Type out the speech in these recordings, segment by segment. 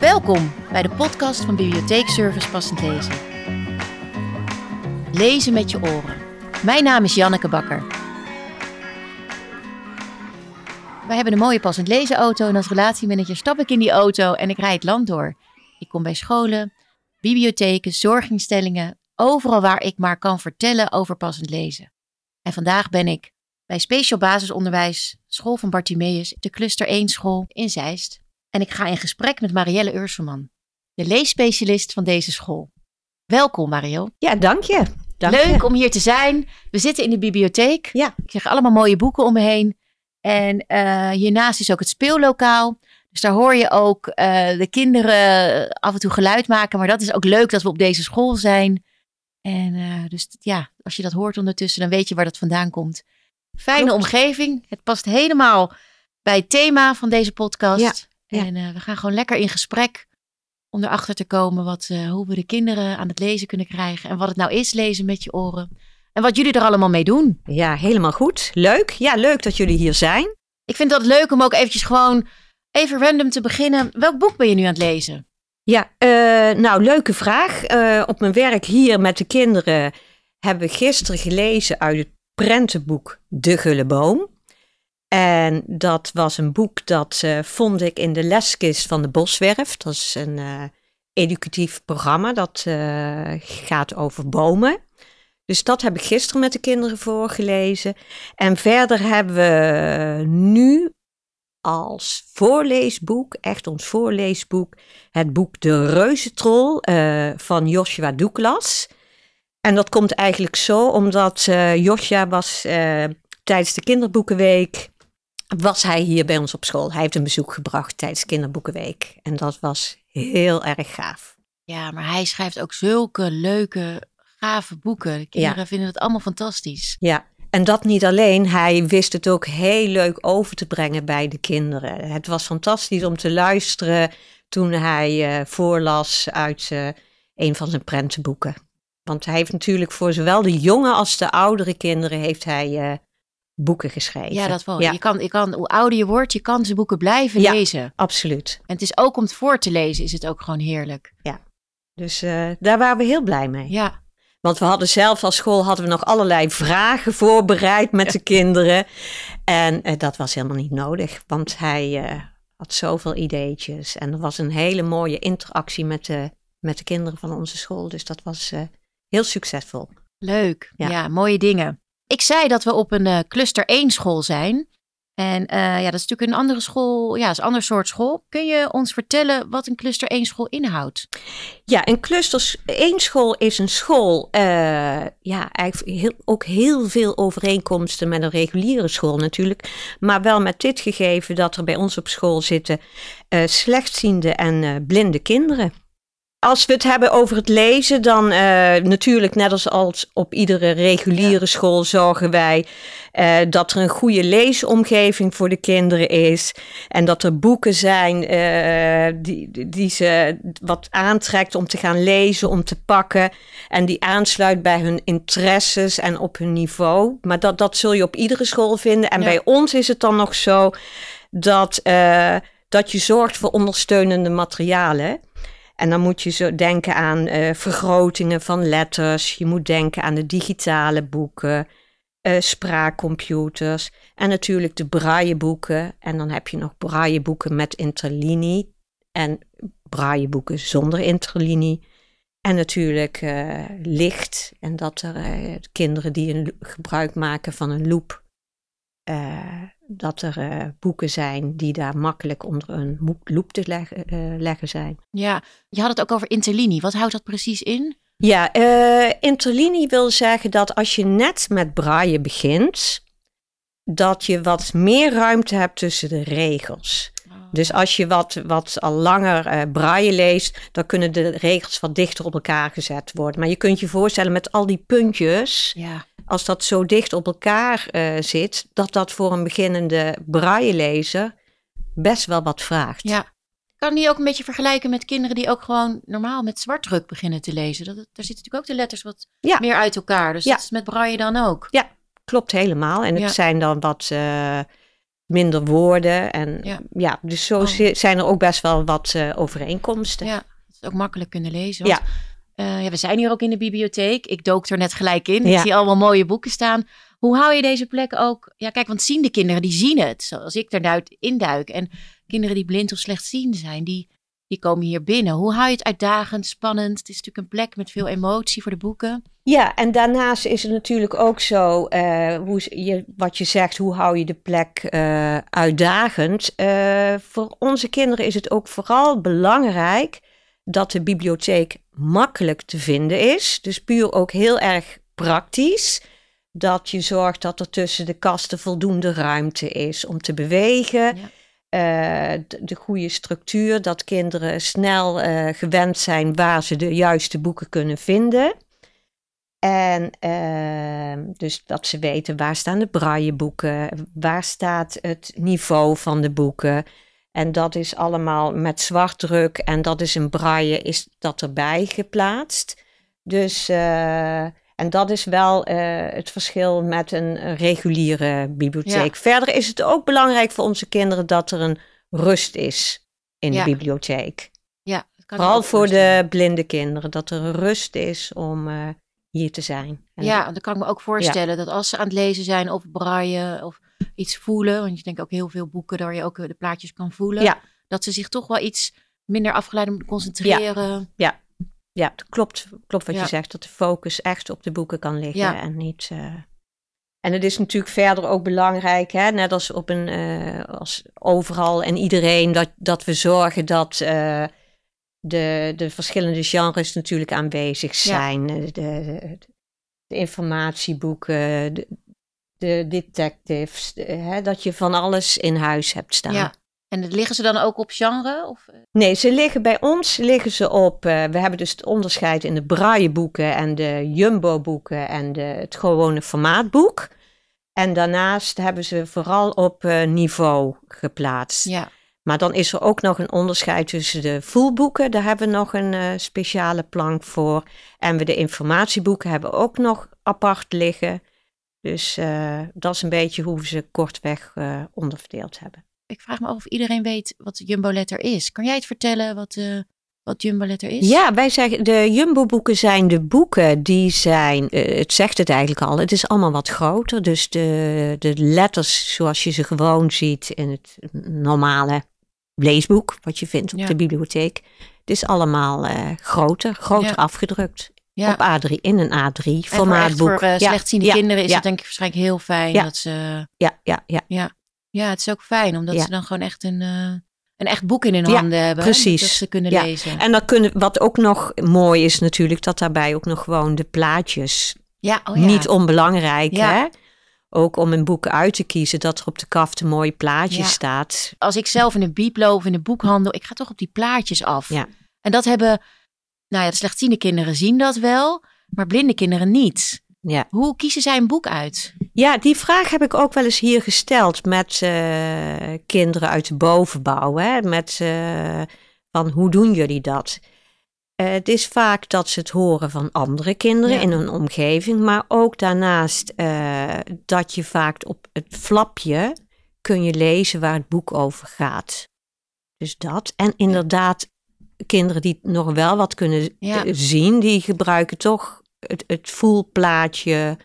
Welkom bij de podcast van Bibliotheekservice Passend Lezen. Lezen met je oren. Mijn naam is Janneke Bakker. Wij hebben een mooie passend lezen auto en als relatiemanager stap ik in die auto en ik rijd het land door. Ik kom bij scholen, bibliotheken, zorginstellingen, overal waar ik maar kan vertellen over passend lezen. En vandaag ben ik bij Speciaal Basisonderwijs, School van Bartimeus, de Cluster 1 school in Zeist. En ik ga in gesprek met Marielle Urselman, de leesspecialist van deze school. Welkom Marielle. Ja, dank je. Dank Leuk je. om hier te zijn. We zitten in de bibliotheek. Ja. Ik zeg allemaal mooie boeken om me heen. En eh, hiernaast is ook het speellokaal. Dus daar hoor je ook eh, de kinderen af en toe geluid maken. Maar dat is ook leuk dat we op deze school zijn. En eh, dus ja, als je dat hoort ondertussen, dan weet je waar dat vandaan komt. Fijne Klopt. omgeving. Het past helemaal bij het thema van deze podcast. Ja, ja. En eh, we gaan gewoon lekker in gesprek om erachter te komen wat, eh, hoe we de kinderen aan het lezen kunnen krijgen. En wat het nou is, lezen met je oren. En wat jullie er allemaal mee doen. Ja, helemaal goed. Leuk. Ja, leuk dat jullie hier zijn. Ik vind dat leuk om ook eventjes gewoon even random te beginnen. Welk boek ben je nu aan het lezen? Ja, eh, nou, leuke vraag. Op mijn werk hier met de kinderen hebben we gisteren gelezen uit het prentenboek De Gulle Boom. En dat was een boek dat eh, vond ik in de leskist van de Boswerf. Dat is een eh, educatief programma dat eh, gaat over bomen. Dus dat heb ik gisteren met de kinderen voorgelezen. En verder hebben we nu als voorleesboek, echt ons voorleesboek, het boek De Reuzentrol van Joshua Douglas. En dat komt eigenlijk zo omdat Joshua was tijdens de kinderboekenweek, was hij hier bij ons op school. Hij heeft een bezoek gebracht tijdens kinderboekenweek. En dat was heel erg gaaf. Ja, maar hij schrijft ook zulke leuke, gave boeken. De kinderen vinden het allemaal fantastisch. Ja, en dat niet alleen, hij wist het ook heel leuk over te brengen bij de kinderen. Het was fantastisch om te luisteren toen hij eh, voorlas uit eh, een van zijn prentenboeken. Want hij heeft natuurlijk voor zowel de jonge als de oudere kinderen heeft hij eh, boeken geschreven. Ja, dat wel. Ja, Je kan, je kan, hoe ouder je wordt, je kan zijn boeken blijven Ja. lezen. absoluut. En het is ook om het voor te lezen, is het ook gewoon heerlijk. Dus eh, daar waren we heel blij mee. Ja, Want we hadden zelf als school hadden we nog allerlei vragen voorbereid met de kinderen. En eh, dat was helemaal niet nodig, want hij eh, had zoveel ideetjes. En er was een hele mooie interactie met de, met de kinderen van onze school. Dus dat was heel succesvol. leuk. Ja. Ja. mooie dingen. Ik zei dat we op een eh, cluster 1 school zijn. En eh, ja, dat is natuurlijk een andere school. Ja, is een ander soort school. Kun je ons vertellen wat een cluster 1 school inhoudt? Ja, een clusters één school is een school. eh, ja, eigenlijk heel, ook heel veel overeenkomsten met een reguliere school natuurlijk. Maar wel met dit gegeven dat er bij ons op school zitten slechtziende en blinde kinderen. Als we het hebben over het lezen, dan eh, natuurlijk net als, als op iedere reguliere school zorgen wij eh, dat er een goede leesomgeving voor de kinderen is. En dat er boeken zijn eh, die, die- ze wat aantrekt om te gaan lezen, om te pakken. En die aansluit bij hun interesses en op hun niveau. Maar dat, dat zul je op iedere school vinden. En Ja. bij ons is het dan nog zo dat, dat je zorgt voor ondersteunende materialen. En dan moet je zo denken aan eh, vergrotingen van letters. Je moet denken aan de digitale boeken, eh, spraakcomputers en natuurlijk de brailleboeken. En dan heb je nog brailleboeken met interlinie en brailleboeken zonder interlinie. En natuurlijk eh, licht en dat er kinderen die een gebruik maken van een loep, eh, dat er eh, boeken zijn die daar makkelijk onder een loep te leggen, eh, leggen zijn. Ja, je had het ook over interlinie. Wat houdt dat precies in? Ja, interlinie wil zeggen dat als je net met braille begint, dat je wat meer ruimte hebt tussen de regels. Dus als je wat, wat al langer braille leest, dan kunnen de regels wat dichter op elkaar gezet worden. Maar je kunt je voorstellen met al die puntjes, Ja, als dat zo dicht op elkaar eh, zit, dat dat voor een beginnende braille-lezer best wel wat vraagt. ja. Kan die ook een beetje vergelijken met kinderen die ook gewoon normaal met zwartdruk beginnen te lezen. Dat, daar zitten natuurlijk ook de letters wat Ja. meer uit elkaar. Dus Ja. dat is met braille dan ook. Klopt helemaal. En het Ja. zijn dan wat, eh, minder woorden. En Ja. ja, dus zo Oh. zi- zijn er ook best wel wat eh, overeenkomsten. Ja, dat is ook makkelijk kunnen lezen. Ja. Eh, ja, we zijn hier ook in de bibliotheek. Ik dook er net gelijk in. Ik zie allemaal mooie boeken staan. Hoe hou je deze plek ook? Ja, kijk, want zien de kinderen, die zien het. Zoals ik er induik. En kinderen die blind of slechtziend zijn, die, die komen hier binnen. Hoe hou je het uitdagend, spannend? Het is natuurlijk een plek met veel emotie voor de boeken. Ja, en daarnaast is het natuurlijk ook zo, eh, hoe je, wat je zegt, hoe hou je de plek eh, uitdagend? Voor onze kinderen is het ook vooral belangrijk dat de bibliotheek makkelijk te vinden is. Dus puur ook heel erg praktisch. Dat je zorgt dat er tussen de kasten voldoende ruimte is om te bewegen. Ja. Eh, de, de goede structuur, dat kinderen snel eh, gewend zijn waar ze de juiste boeken kunnen vinden. En ehm, dus dat ze weten waar staan de brailleboeken, waar staat het niveau van de boeken. En dat is allemaal met zwartdruk en dat is in braille, is dat erbij geplaatst. Dus, eh, en dat is wel eh, het verschil met een, een reguliere bibliotheek. Verder is het ook belangrijk voor onze kinderen dat er een rust is in Ja. de bibliotheek. Ja, Vooral voor de blinde kinderen, dat er een rust is om eh, hier te zijn. En Ja, dan kan ik me ook voorstellen dat als ze aan het lezen zijn of braaien of iets voelen, want je denkt ook heel veel boeken waar je ook eh, de plaatjes kan voelen, Ja. dat ze zich toch wel iets minder afgeleid moeten concentreren. Ja, het klopt, klopt wat Ja. je zegt, dat de focus echt op de boeken kan liggen Ja. en niet. eh, En het is natuurlijk verder ook belangrijk, hè, net als, op een, eh, als overal en iedereen, dat, dat we zorgen dat de, de verschillende genres natuurlijk aanwezig zijn. De, de, de informatieboeken, de, de detectives, de- hè, dat je van alles in huis hebt staan. Ja. En liggen ze dan ook op genre? Of, eh, Nee, ze liggen bij ons liggen ze op. eh, we hebben dus het onderscheid in de brailleboeken en de jumbo-boeken en de, het gewone formaatboek. En daarnaast hebben ze vooral op eh, niveau geplaatst. ja. Maar dan is er ook nog een onderscheid tussen de voelboeken. Daar hebben we nog een speciale plank voor. En we de informatieboeken hebben ook nog apart liggen. Dus eh, dat is een beetje hoe we ze kortweg eh, onderverdeeld hebben. Ik vraag me af of iedereen weet wat Jumbo-letter is. Kan jij het vertellen wat, eh wat Jumbo-letter is? Ja, wij zeggen de Jumbo-boeken zijn de boeken die zijn, het zegt het eigenlijk al, het is allemaal wat groter. Dus de, de letters zoals je ze gewoon ziet in het normale leesboek, wat je vindt op Ja. de bibliotheek, het is allemaal groter, groter Ja. afgedrukt. Ja. Op A3, in een A3 En voor, echt formaatboek. voor eh, Ja, slechtziende ja, kinderen is ja, het denk ik waarschijnlijk heel fijn Ja. dat ze... Ja, ja, ja. Ja, het is ook fijn omdat Ja. ze dan gewoon echt een, eh, een echt boek in hun Ja, handen hebben. precies. Dat ze kunnen Ja. lezen. En dan kunnen, wat ook nog mooi is natuurlijk, dat daarbij ook nog gewoon de plaatjes ja, oh ja. Niet onbelangrijk, Ja. hè? Ook om een boek uit te kiezen, dat er op de kaft een mooi plaatje Ja. staat. Als ik zelf in een bieplo of in een boekhandel, ik ga toch op die plaatjes af. Ja. En dat hebben, nou ja, de slechtziende kinderen zien dat wel, maar blinde kinderen niet. Ja. Hoe kiezen zij een boek uit? ja, die vraag heb ik ook wel eens hier gesteld met eh, kinderen uit de bovenbouw. Hè? Met eh, van hoe doen jullie dat? Eh, het is vaak dat ze het horen van andere kinderen Ja. in hun omgeving, maar ook daarnaast dat je vaak op het flapje kun je lezen waar het boek over gaat. Dus dat. En inderdaad, kinderen die nog wel wat kunnen Ja. eh, zien, die gebruiken toch het, het voelplaatje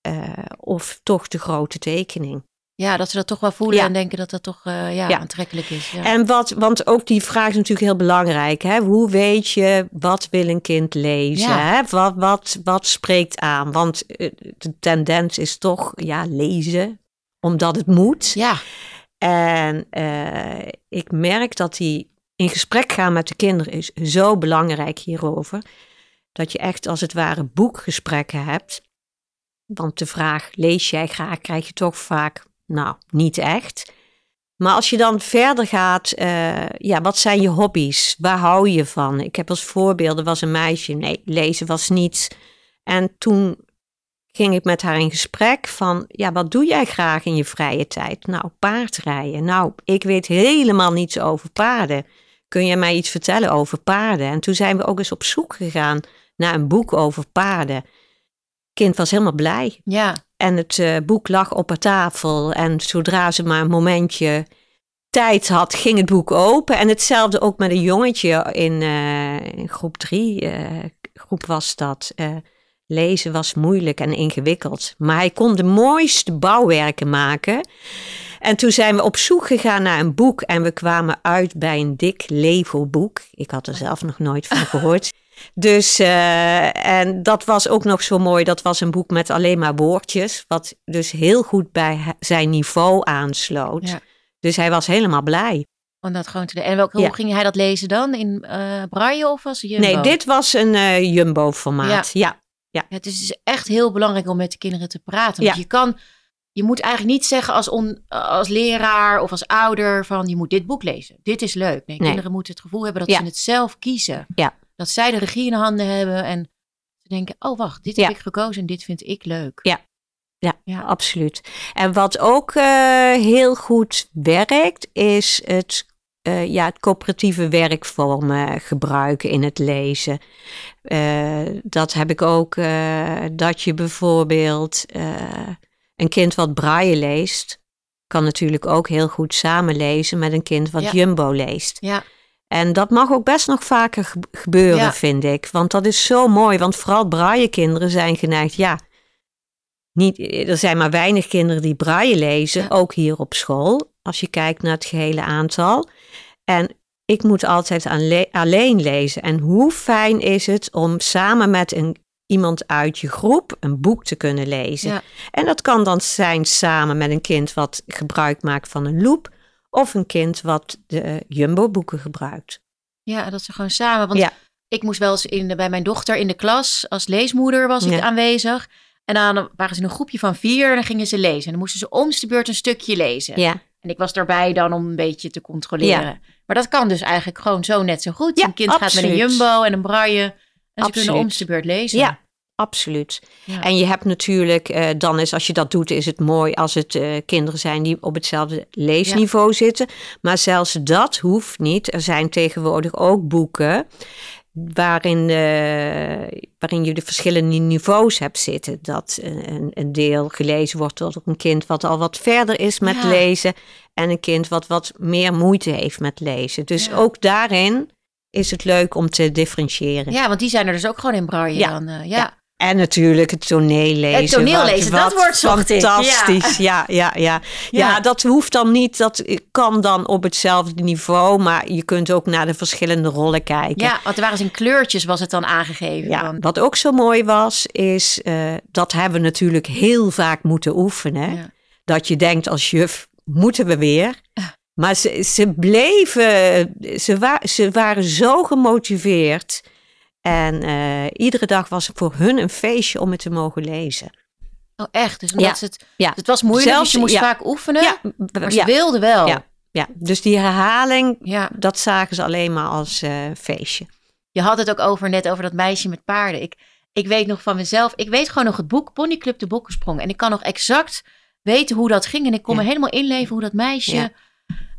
eh, of toch de grote tekening. Ja, dat ze dat toch wel voelen Ja. en denken dat dat toch eh, ja, Ja. aantrekkelijk is. Ja. En wat, want ook die vraag is natuurlijk heel belangrijk. Hè? Hoe weet je wat wil een kind lezen? Hè? Wat, wat, wat spreekt aan? Want de tendens is toch ja, lezen, omdat het moet. ja, En ik merk dat die in gesprek gaan met de kinderen is zo belangrijk hierover. Dat je echt als het ware boekgesprekken hebt. Want de vraag, lees jij graag, krijg je toch vaak, nou, niet echt. Maar als je dan verder gaat, eh, ja, wat zijn je hobby's? Waar hou je van? Ik heb als voorbeeld, er was een meisje, nee, lezen was niets. En toen ging ik met haar in gesprek van, ja, wat doe jij graag in je vrije tijd? Nou, paardrijden. Nou, ik weet helemaal niets over paarden. Kun je mij iets vertellen over paarden? En toen zijn we ook eens op zoek gegaan naar een boek over paarden. kind was helemaal blij. Ja, En het eh, boek lag op haar tafel. En zodra ze maar een momentje tijd had, ging het boek open. En hetzelfde ook met een jongetje in, eh, in groep drie. eh, groep was dat. lezen was moeilijk en ingewikkeld. Maar hij kon de mooiste bouwwerken maken. En toen zijn we op zoek gegaan naar een boek. En we kwamen uit bij een dik Lego-boek. Ik had er zelf nog nooit van gehoord. Dus, eh, en dat was ook nog zo mooi. Dat was een boek met alleen maar woordjes. Wat dus heel goed bij zijn niveau aansloot. Ja. Dus hij was helemaal blij. om dat gewoon te doen. En welke, Ja. hoe ging hij dat lezen dan? In eh braille of was het Jumbo? Nee, dit was een eh, jumbo-formaat. Ja. Ja, het is dus echt heel belangrijk om met de kinderen te praten. Ja. Want je kan, je moet eigenlijk niet zeggen als, on, als leraar of als ouder van je moet dit boek lezen. Dit is leuk. Nee, Nee. kinderen moeten het gevoel hebben dat Ja. ze het zelf kiezen. Ja. Dat zij de regie in de handen hebben en ze denken, oh wacht, dit Ja. heb ik gekozen en dit vind ik leuk. Ja. Ja, Ja. absoluut. En wat ook eh, heel goed werkt, is het, eh, ja, het coöperatieve werkvormen gebruiken in het lezen. Eh, dat heb ik ook, eh, dat je bijvoorbeeld eh, een kind wat braille leest, kan natuurlijk ook heel goed samenlezen met een kind wat Ja. jumbo leest. Ja, En dat mag ook best nog vaker ge- gebeuren, Ja. vind ik. Want dat is zo mooi. Want vooral braille kinderen zijn geneigd, ja. Niet, er zijn maar weinig kinderen die braille lezen, Ja. ook hier op school. Als je kijkt naar het gehele aantal. En ik moet altijd aan alleen lezen. En hoe fijn is het om samen met een, iemand uit je groep een boek te kunnen lezen. Ja. En dat kan dan zijn samen met een kind wat gebruik maakt van een loop. Of een kind wat de Jumbo-boeken gebruikt. ja, dat ze gewoon samen. Want Ja. ik moest wel eens in de, bij mijn dochter in de klas, als leesmoeder was ik Ja. aanwezig. En dan waren ze in een groepje van vier en dan gingen ze lezen. En dan moesten ze om de beurt een stukje lezen. Ja, En ik was daarbij dan om een beetje te controleren. Maar dat kan dus eigenlijk gewoon zo net zo goed. Een kind gaat met een jumbo en een braille. En ze kunnen om de beurt lezen. ja absoluut. Ja. En je hebt natuurlijk, eh, dan is als je dat doet, is het mooi als het eh, kinderen zijn die op hetzelfde leesniveau zitten. Maar zelfs dat hoeft niet. Er zijn tegenwoordig ook boeken waarin, eh, waarin je de verschillende niveaus hebt zitten. Dat een, een deel gelezen wordt door een kind wat al wat verder is met Ja. lezen. En een kind wat wat meer moeite heeft met lezen. Dus ook daarin is het leuk om te differentiëren. Ja, want die zijn er dus ook gewoon in braille Ja. dan. eh, ja. Ja. En natuurlijk het toneellezen. Het toneellezen, Wat- dat ja. Fantastisch, ja. Ja, ja, ja. Ja. dat hoeft dan niet. Dat kan dan op hetzelfde niveau. Maar je kunt ook naar de verschillende rollen kijken. Ja, want er waren in kleurtjes was het dan aangegeven. Ja, wat ook zo mooi was, is eh, dat hebben we natuurlijk heel vaak moeten oefenen. Dat je denkt als juf, moeten we weer? Maar ze, ze bleven, ze, wa ze waren zo gemotiveerd. En eh, iedere dag was voor hun een feestje om het te mogen lezen. Oh, echt? Dus omdat Ja. het, Ja. het was moeilijk, Zelfs- dus je moest ja. vaak oefenen. Ja, Maar ze ja, wilden wel. Ja. ja, dus die herhaling, ja. dat zagen ze alleen maar als eh, feestje. Je had het ook over net over dat meisje met paarden. Ik, ik weet nog van mezelf, ik weet gewoon nog het boek Ponyclub de Bokkensprong. En ik kan nog exact weten hoe dat ging. En ik kon Ja. me helemaal inleven hoe dat meisje Ja.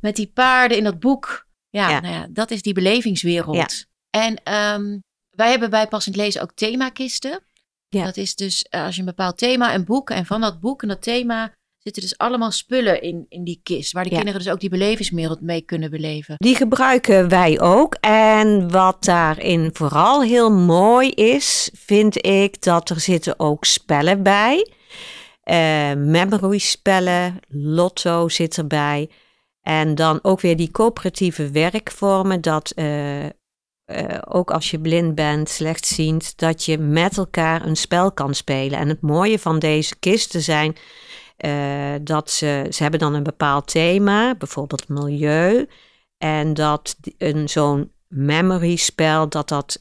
Met die paarden in dat boek. Ja, Ja. Nou ja dat is die belevingswereld. En ehm, wij hebben bij Passend Lezen ook themakisten. Ja. Dat is dus eh, als je een bepaald thema, een boek. En van dat boek en dat thema zitten dus allemaal spullen in, in die kist. Waar de Ja. kinderen dus ook die belevingswereld mee kunnen beleven. Die gebruiken wij ook. En wat daarin vooral heel mooi is, vind ik dat er zitten ook spellen bij. Eh memory spellen, lotto zit erbij. En dan ook weer die coöperatieve werkvormen, dat eh, eh, ook als je blind bent, slechtziend, dat je met elkaar een spel kan spelen. En het mooie van deze kisten zijn eh, dat ze, ze hebben dan een bepaald thema, bijvoorbeeld milieu. En dat een zo'n memory spel, dat dat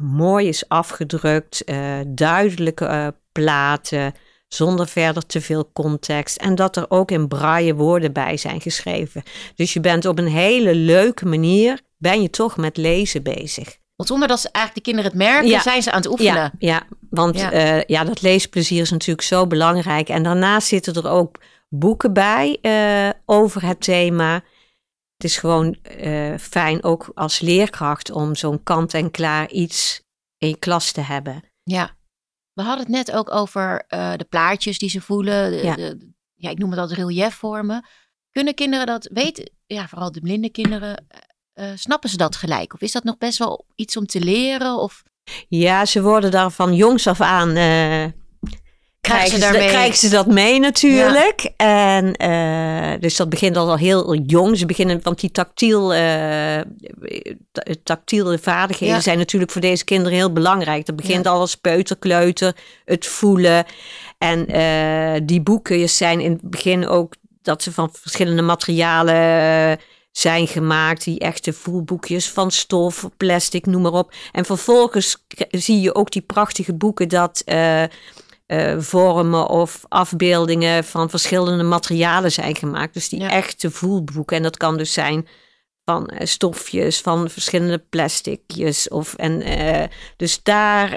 mooi is afgedrukt, duidelijke platen, zonder verder te veel context. En dat er ook in braille woorden bij zijn geschreven. Dus je bent op een hele leuke manier, ben je toch met lezen bezig. Want zonder dat ze eigenlijk de kinderen het merken, Ja. zijn ze aan het oefenen. Ja, ja want Ja. ja. ja, dat leesplezier is natuurlijk zo belangrijk. En daarnaast zitten er ook boeken bij eh, over het thema. Het is gewoon eh, fijn ook als leerkracht om zo'n kant-en-klaar iets in je klas te hebben. Ja. We hadden het net ook over uh, de plaatjes die ze voelen. De, Ja. de- ja, ik noem het altijd reliefvormen. Kunnen kinderen dat weten? Ja, vooral de blinde kinderen. eh, eh, snappen ze dat gelijk? Of is dat nog best wel iets om te leren? Of Ja, ze worden daar van jongs af aan. eh, krijgen, ze ze, daarmee- krijgen ze dat mee natuurlijk. En eh, dus dat begint al heel jong. Ze beginnen, want die tactiel, eh, ta- tactiele vaardigheden Ja. zijn natuurlijk voor deze kinderen heel belangrijk. Dat begint Ja. al als peuterkleuter, het voelen. En eh, die boeken zijn in het begin ook dat ze van verschillende materialen zijn gemaakt. Die echte voelboekjes van stof, plastic, noem maar op. En vervolgens zie je ook die prachtige boeken dat eh, vormen of afbeeldingen van verschillende materialen zijn gemaakt. Dus die Ja. echte voelboeken. En dat kan dus zijn van eh, stofjes, van verschillende plasticjes. Of, en, eh, dus daar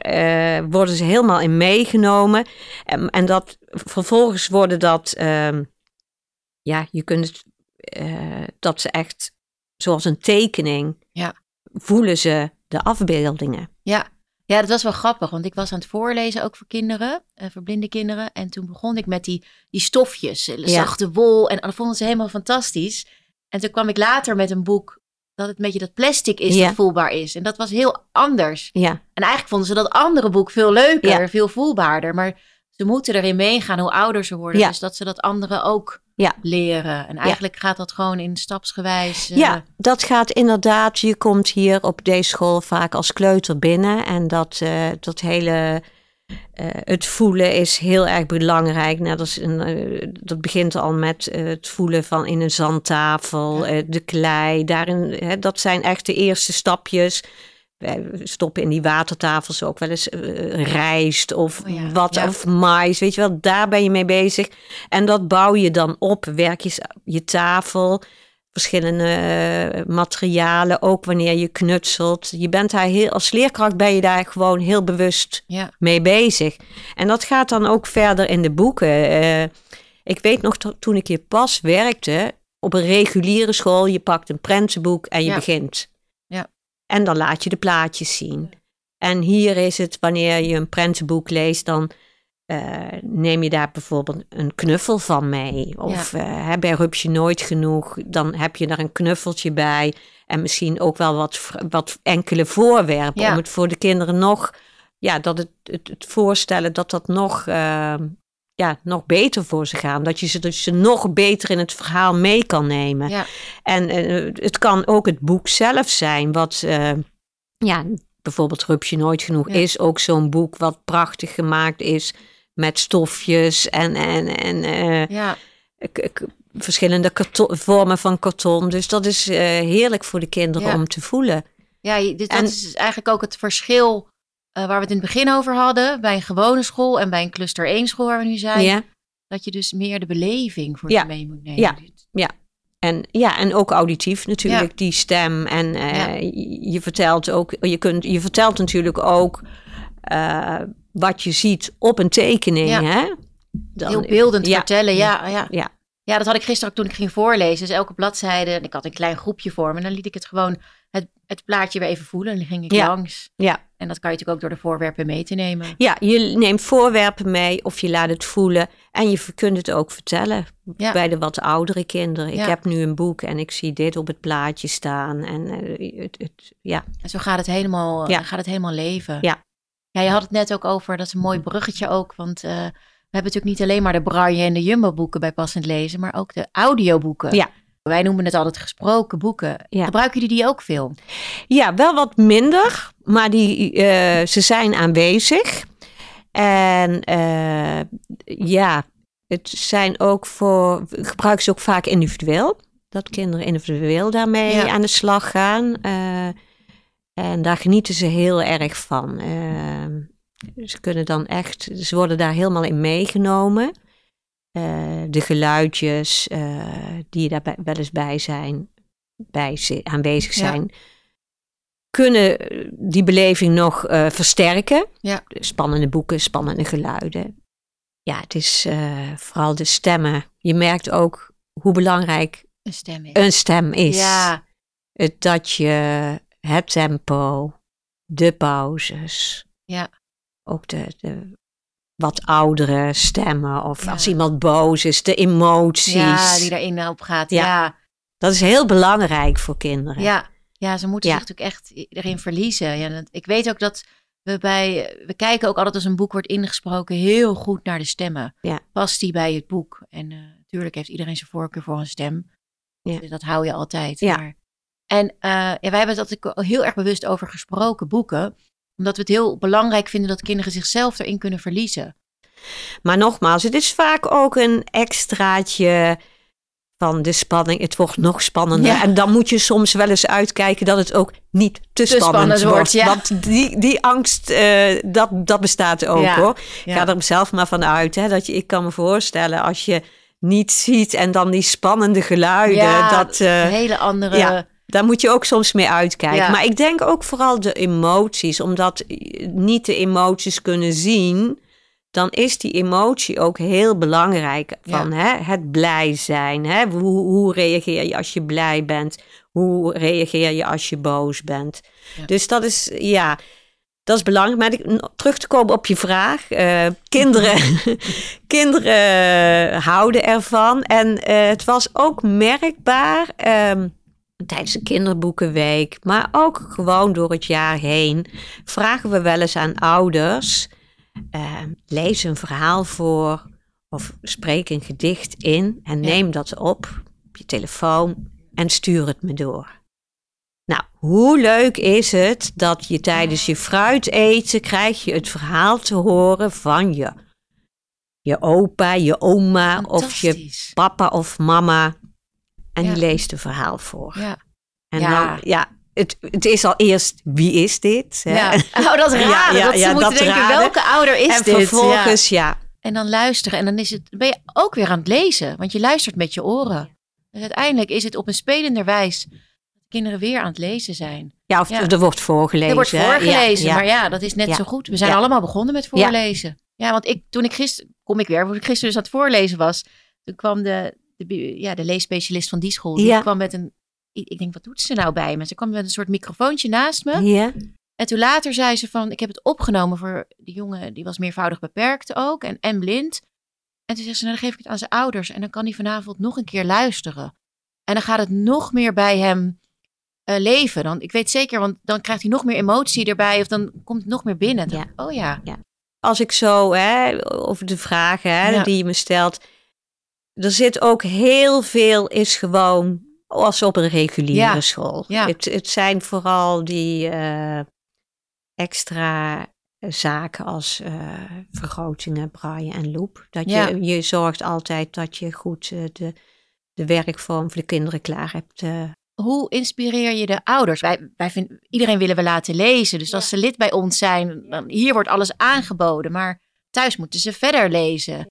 worden ze helemaal in meegenomen. En, en dat, vervolgens worden dat, ehm, ja, je kunt het, dat ze echt, zoals een tekening, Ja. voelen ze de afbeeldingen. ja. Ja, dat was wel grappig, want ik was aan het voorlezen ook voor kinderen, eh, voor blinde kinderen. En toen begon ik met die, die stofjes, eh, zachte wol. En dat vonden ze helemaal fantastisch. En toen kwam ik later met een boek dat het een beetje dat plastic is Ja. dat voelbaar is. En dat was heel anders. Ja, En eigenlijk vonden ze dat andere boek veel leuker, Ja. veel voelbaarder. Maar ze moeten erin meegaan hoe ouder ze worden. Dus dat ze dat andere ook Ja. leren. En eigenlijk gaat dat gewoon in stapsgewijs. Ja, dat gaat inderdaad. Je komt hier op deze school vaak als kleuter binnen. En dat, eh, dat hele. eh, het voelen is heel erg belangrijk. Net als een, eh, dat begint al met het voelen van in een zandtafel, Ja. de klei. Daarin, hè, dat zijn echt de eerste stapjes. Wij stoppen in die watertafels ook wel eens eh, rijst of Oh ja, wat, ja. of mais, weet je wel. Daar ben je mee bezig. En dat bouw je dan op. Werk je, je tafel, verschillende eh, materialen, ook wanneer je knutselt. Je bent daar heel, als leerkracht ben je daar gewoon heel bewust ja, mee bezig. En dat gaat dan ook verder in de boeken. Eh, ik weet nog to- toen ik hier pas werkte, op een reguliere school, je pakt een prentenboek en je begint. Ja. En dan laat je de plaatjes zien. En hier is het, wanneer je een prentenboek leest, dan eh, neem je daar bijvoorbeeld een knuffel van mee. Of eh, hè, bij Rupsje Nooit Genoeg, dan heb je daar een knuffeltje bij. En misschien ook wel wat, wat enkele voorwerpen. Ja. Om het voor de kinderen nog, ja, dat het, het, het voorstellen dat dat nog, eh, ja, nog beter voor ze gaan. Dat je ze, dus ze nog beter in het verhaal mee kan nemen. ja, En eh, het kan ook het boek zelf zijn, wat, eh, ja, bijvoorbeeld Rupsje Nooit Genoeg Ja. is ook zo'n boek wat prachtig gemaakt is met stofjes en, en, en eh, ja. verschillende karton, vormen van karton. Dus dat is heerlijk voor de kinderen om te voelen. Ja, dit, dat En- is eigenlijk ook het verschil waar we het in het begin over hadden. Bij een gewone school en bij een cluster 1 school waar we nu zijn. Ja. Dat je dus meer de beleving voor Ja. ze mee moet nemen. Ja. En, ja, en ook auditief natuurlijk, Ja. die stem. En eh, Ja. je, je vertelt ook, je, kunt, je vertelt natuurlijk ook eh, wat je ziet op een tekening. Ja. Hè? Dan- Heel beeldend ja. vertellen, ja, ja. Ja. Ja, dat had ik gisteren ook toen ik ging voorlezen. Dus elke bladzijde, en ik had een klein groepje voor me. En dan liet ik het gewoon, het, het plaatje weer even voelen. En dan ging ik Ja. langs. Ja. En dat kan je natuurlijk ook door de voorwerpen mee te nemen. Ja, je neemt voorwerpen mee of je laat het voelen. En je kunt het ook vertellen Ja. bij de wat oudere kinderen. Ik Ja. heb nu een boek en ik zie dit op het plaatje staan. En eh, het, het, ja, En zo gaat het helemaal, Ja. gaat het helemaal leven. Ja. Ja, je had het net ook over, dat is een mooi bruggetje ook. Want eh, we hebben natuurlijk niet alleen maar de braille en de jumbo boeken bij passend lezen. Maar ook de audioboeken. Ja. Wij noemen het altijd gesproken boeken. Ja. Gebruiken jullie die ook veel? ja wel wat minder, maar die, eh, ze zijn aanwezig. En eh, ja, het zijn ook voor, gebruik ze ook vaak individueel. Dat kinderen individueel daarmee Ja. aan de slag gaan. Eh, en daar genieten ze heel erg van. Ze kunnen dan echt, ze worden daar helemaal in meegenomen. Eh, de geluidjes eh, die daar bij- wel eens bij zijn, bij zi- aanwezig Ja. zijn, kunnen eh, die beleving nog versterken. Ja. Spannende boeken, spannende geluiden. Ja, het is vooral de stemmen. Je merkt ook hoe belangrijk Een stem is. een stem is. Ja, Het dat je, het tempo, de pauzes. Ja. Ook de, de wat oudere stemmen. Of Ja. als iemand boos is, de emoties. Ja, die daarin op gaat. Ja. Ja, Dat is heel belangrijk voor kinderen. ja. ja. ze moeten Ja. zich natuurlijk echt erin verliezen. Ja, dat- ik weet ook dat we bij... We kijken ook altijd als een boek wordt ingesproken heel goed naar de stemmen. Past die bij het boek? En eh, natuurlijk heeft iedereen zijn voorkeur voor een stem. Ja. Dus dat hou je altijd. Ja. Maar, en eh, wij hebben het altijd heel erg bewust over gesproken boeken. Omdat we het heel belangrijk vinden dat kinderen zichzelf erin kunnen verliezen. Maar nogmaals, het is vaak ook een extraatje van de spanning. Het wordt nog spannender. Ja. En dan moet je soms wel eens uitkijken dat het ook niet te, spannend, spannend wordt, wordt. ja. Want die, die angst, eh, dat, dat bestaat ook Ja. hoor. Ga er zelf maar van uit. Hè, dat je, ik kan me voorstellen als je niet ziet en dan die spannende geluiden. Dat, eh, een hele andere... Daar moet je ook soms mee uitkijken. Ja. Maar ik denk ook vooral de emoties. Omdat niet de emoties kunnen zien, dan is die emotie ook heel belangrijk. Van hè, het blij zijn. Hè? Hoe, hoe reageer je als je blij bent? Hoe reageer je als je boos bent? Ja. Dus dat is, ja, dat is belangrijk. Maar ik- terug te komen op je vraag. eh, kinderen, kinderen houden ervan. En eh, het was ook merkbaar ehm, tijdens de kinderboekenweek, maar ook gewoon door het jaar heen, vragen we wel eens aan ouders: ehm, lees een verhaal voor of spreek een gedicht in en Ja. neem dat op op je telefoon en stuur het me door. Nou, hoe leuk is het dat je tijdens je fruiteten krijg je het verhaal te horen van je, je opa, je oma of je papa of mama. En Ja. die leest een verhaal voor. Ja. En Ja. dan, ja, het, het is al eerst, wie is dit? hè? Ja. Oh, dat is Ja, raar. ja, dat ze moeten dat denken, raden. welke ouder is en dit? vervolgens, ja. En dan luisteren. En dan is het, ben je ook weer aan het lezen. Want je luistert met je oren. Dus uiteindelijk is het op een spelender wijs... dat kinderen weer aan het lezen zijn. Ja, of er wordt voorgelezen. Er wordt voorgelezen. Maar ja, dat is net zo goed. We zijn allemaal begonnen met voorlezen. Ja, want ik, toen ik gisteren... Kom ik weer. Toen ik gisteren dus aan het voorlezen was... Toen kwam de, de, ja, de leesspecialist van die school. Die Ja. kwam met een... Ik denk, wat doet ze nou bij me? Ze kwam met een soort microfoontje naast me. Ja. En toen later zei ze van, ik heb het opgenomen voor die jongen, die was meervoudig beperkt ook en, en blind. En toen zegt ze, nou dan geef ik het aan zijn ouders en dan kan hij vanavond nog een keer luisteren. En dan gaat het nog meer bij hem eh, leven. Dan, ik weet zeker, want dan krijgt hij nog meer emotie erbij of dan komt het nog meer binnen. Dan Ja. Oh ja, Als ik zo, hè, over de vragen hè, Ja. die je me stelt. Er zit ook heel veel, is gewoon als op een reguliere Ja. school. Ja. Het, het zijn vooral die eh, extra zaken als eh, vergrotingen, braaien en loop. Dat Ja. je, je zorgt altijd dat je goed eh, de, de werkvorm voor de kinderen klaar hebt. hoe inspireer je de ouders? Wij, wij vinden, iedereen willen we laten lezen. Dus als ze lid bij ons zijn, dan hier wordt alles aangeboden. Maar thuis moeten ze verder lezen.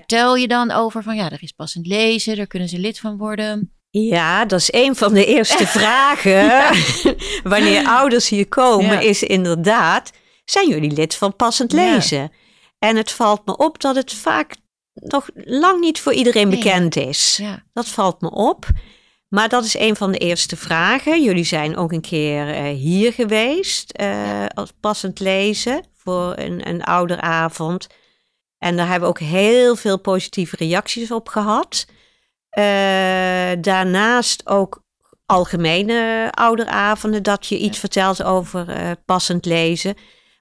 Vertel je dan over van ja, er is passend lezen, daar kunnen ze lid van worden. Ja, dat is een van de eerste vragen. Wanneer ouders hier komen, Ja. is inderdaad: zijn jullie lid van passend Ja. lezen? En het valt me op dat het vaak nog lang niet voor iedereen bekend is. Dat valt me op. Maar dat is een van de eerste vragen. Jullie zijn ook een keer eh, hier geweest eh, als passend lezen voor een, een ouderavond. En daar hebben we ook heel veel positieve reacties op gehad. Eh, daarnaast ook algemene ouderavonden, dat je iets vertelt over eh, passend lezen.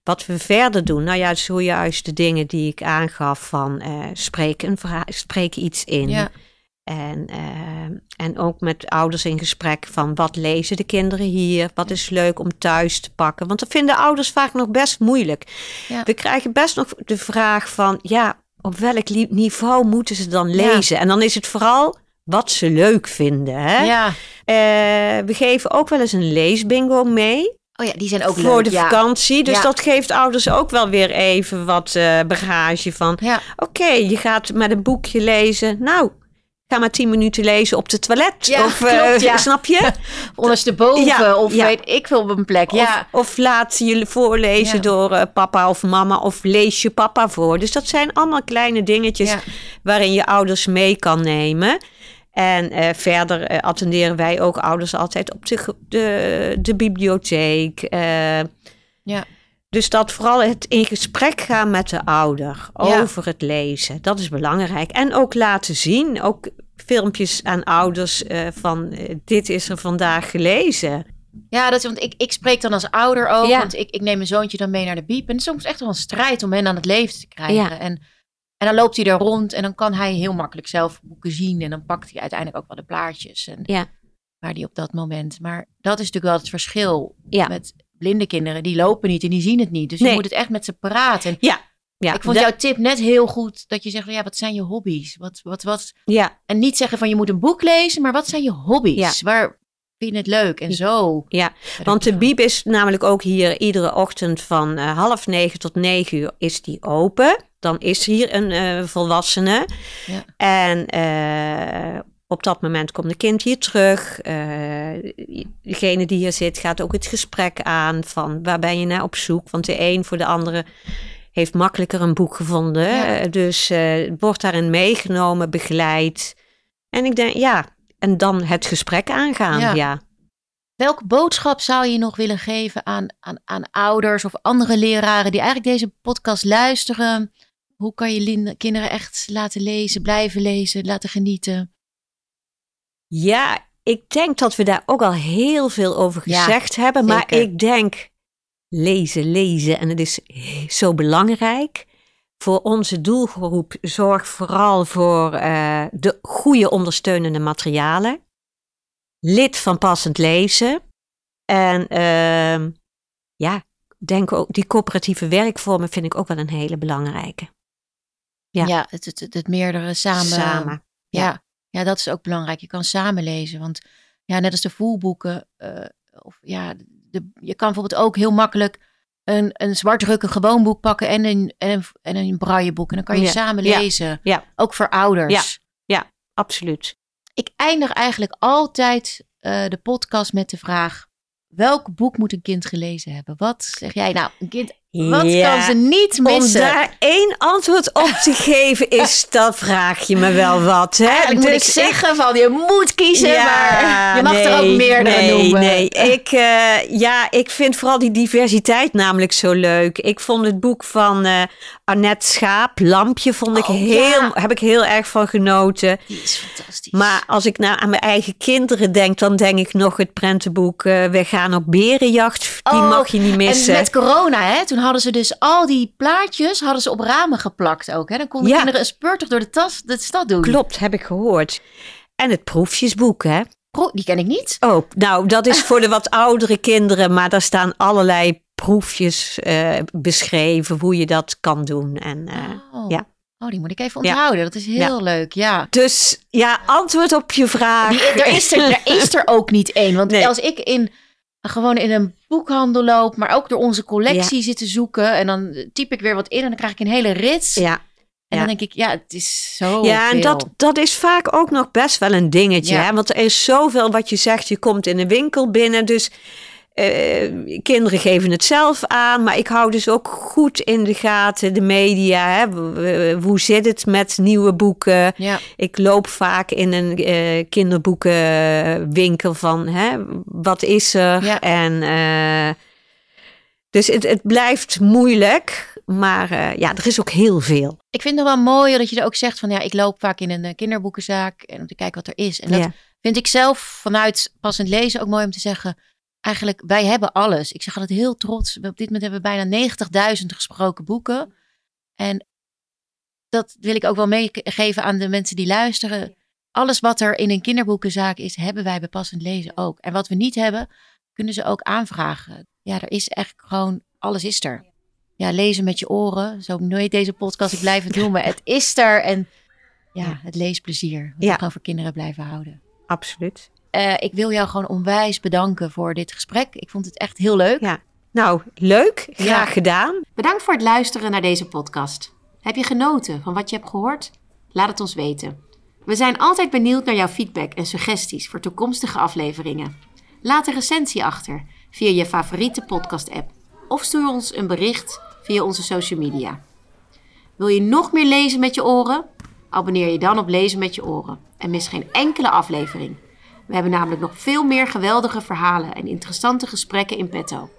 Wat we verder doen, nou ja, zojuist de dingen die ik aangaf van eh spreek, een spreek iets in. ja, En, eh, en ook met ouders in gesprek van wat lezen de kinderen hier? Wat is leuk om thuis te pakken? Want dat vinden ouders vaak nog best moeilijk. Ja. We krijgen best nog de vraag van, ja, op welk niveau moeten ze dan Ja. lezen? En dan is het vooral wat ze leuk vinden. Hè? ja. Eh, we geven ook wel eens een leesbingo mee Oh ja, die zijn ook voor leuk. de ja. vakantie. Dus Ja. dat geeft ouders ook wel weer even wat eh, bagage van. Ja, Oké, je gaat met een boekje lezen. Nou, ga maar tien minuten lezen op de toilet. Ja, of, eh, klopt, ja. Snap je? ondersteboven Ja, of ja. weet ik veel op een plek. Ja, Of, of laat je voorlezen Ja. door eh, papa of mama. Of lees je papa voor. Dus dat zijn allemaal kleine dingetjes ja. waarin je ouders mee kan nemen. En eh, verder eh, attenderen wij ook ouders altijd op de, de, de bibliotheek. eh. Ja. Dus dat vooral het in gesprek gaan met de ouder Ja. over het lezen, dat is belangrijk. En ook laten zien, ook filmpjes aan ouders eh, van eh, dit is er vandaag gelezen. Ja, dat is, want ik, ik spreek dan als ouder ook. Ja. Want ik, ik neem mijn zoontje dan mee naar de biep. En het is soms echt wel een strijd om hen aan het leven te krijgen. Ja. En, en dan loopt hij er rond en dan kan hij heel makkelijk zelf boeken zien. En dan pakt hij uiteindelijk ook wel de plaatjes. En Ja. Waar die op dat moment. Maar dat is natuurlijk wel het verschil Ja. met blinde kinderen. Die lopen niet en die zien het niet. Dus je moet het echt met ze praten. Ja, ik vond jouw tip net heel goed. Dat je zegt, ja, wat zijn je hobby's? Wat, wat, wat, ja, en niet zeggen van je moet een boek lezen, maar wat zijn je hobby's? Ja. Waar vind je het leuk? En zo. ja. Want de bieb is namelijk ook hier iedere ochtend van eh, half negen tot negen uur is die open. Dan is hier een eh, volwassene. Ja. En eh, op dat moment komt een kind hier terug. Eh, degene die hier zit gaat ook het gesprek aan van waar ben je naar op zoek? Want de een voor de andere heeft makkelijker een boek gevonden. Ja. Eh, Dus eh, wordt daarin meegenomen, begeleid. En ik denk, ja, en dan het gesprek aangaan. Ja. ja. Welke boodschap zou je nog willen geven aan, aan, aan ouders of andere leraren die eigenlijk deze podcast luisteren? Hoe kan je kinderen echt laten lezen, blijven lezen, laten genieten? Ja, ik denk dat we daar ook al heel veel over Ja, gezegd hebben. Maar zeker. ik denk lezen, lezen. En het is zo belangrijk. Voor onze doelgroep zorg vooral voor eh, de goede ondersteunende materialen. Lid van passend lezen. En ehm, ja, denk ook die coöperatieve werkvormen vind ik ook wel een hele belangrijke. Ja. Ja, het, het, het, het meerdere samen. Samen. Ja. ja, dat is ook belangrijk. Je kan samen lezen. Want ja, net als de voelboeken. eh, of ja, de, je kan bijvoorbeeld ook heel makkelijk een, een zwartdrukken gewoon boek pakken en een, en een, en een brailleboek. En dan kan je Ja, samen ja, lezen. ja. Ook voor ouders. Absoluut. Ik eindig eigenlijk altijd eh, de podcast met de vraag: welk boek moet een kind gelezen hebben? Wat zeg jij nou? Een kind, wat Ja. kan ze niet Om missen? daar één antwoord op te geven is, dat vraag je me wel wat. Hè? Eigenlijk moet ik Dus zeggen van je moet kiezen, Ja, maar je mag er ook meerdere nee, noemen. Nee, ik, eh, ja, ik vind vooral die diversiteit namelijk zo leuk. Ik vond het boek van eh Annette Schaap, Lampje, vond ik Oh, heel, ja. heb ik heel erg van genoten. Die is fantastisch. Maar als ik nou aan mijn eigen kinderen denk, dan denk ik nog het prentenboek eh, We gaan op berenjacht. Die Oh, mag je niet missen. En met corona, hè, toen hadden ze dus al die plaatjes hadden ze op ramen geplakt ook. Hè? Dan konden Ja. kinderen een speurtocht door de, tas, de stad doen. Klopt, heb ik gehoord. En het proefjesboek, hè? Pro- Die ken ik niet. Oh, nou, dat is voor de wat oudere kinderen, maar daar staan allerlei proefjes eh, beschreven hoe je dat kan doen. En, eh, oh. ja. oh, die moet ik even Ja. onthouden. Dat is heel leuk, ja. Dus ja, antwoord op je vraag. Die, er, is er, er is er ook niet één. Want Nee. als ik in, gewoon in een boekhandel loop, maar ook door onze collectie zit te zoeken. En dan typ ik weer wat in en dan krijg ik een hele rits. Ja, En ja. dan denk ik, ja, het is zo ja en dat, dat is vaak ook nog best wel een dingetje. Ja. Hè? Want er is zoveel wat je zegt. Je komt in een winkel binnen, dus eh, kinderen geven het zelf aan. Maar ik hou dus ook goed in de gaten de media. Hè? Hoe zit het met nieuwe boeken? Ja, Ik loop vaak in een eh, kinderboekenwinkel van hè, wat is er? Ja. En eh, dus het, het blijft moeilijk, maar ja, er is ook heel veel. ik vind het wel mooi dat je er ook zegt van, ja, ik loop vaak in een kinderboekenzaak en om te kijken wat er is. En dat ja. vind ik zelf vanuit passend lezen ook mooi om te zeggen. Eigenlijk, wij hebben alles. Ik zeg altijd heel trots. Op dit moment hebben we bijna 90.000 gesproken boeken. En dat wil ik ook wel meegeven aan de mensen die luisteren. Alles wat er in een kinderboekenzaak is, hebben wij bij passend lezen ook. En wat we niet hebben, kunnen ze ook aanvragen. Ja, er is echt gewoon, alles is er. Ja, lezen met je oren. Zo nooit deze podcast, ik blijf het noemen. Het is er en ja, het leesplezier. Wat Ja. we gewoon voor kinderen blijven houden. Absoluut. Eh, ik wil jou gewoon onwijs bedanken voor dit gesprek. Ik vond het echt heel leuk. Ja. Nou, leuk. Graag Ja. gedaan. Bedankt voor het luisteren naar deze podcast. Heb je genoten van wat je hebt gehoord? Laat het ons weten. We zijn altijd benieuwd naar jouw feedback en suggesties voor toekomstige afleveringen. Laat een recensie achter via je favoriete podcast-app of stuur ons een bericht via onze social media. Wil je nog meer lezen met je oren? Abonneer je dan op Lezen met je oren en mis geen enkele aflevering. We hebben namelijk nog veel meer geweldige verhalen en interessante gesprekken in petto.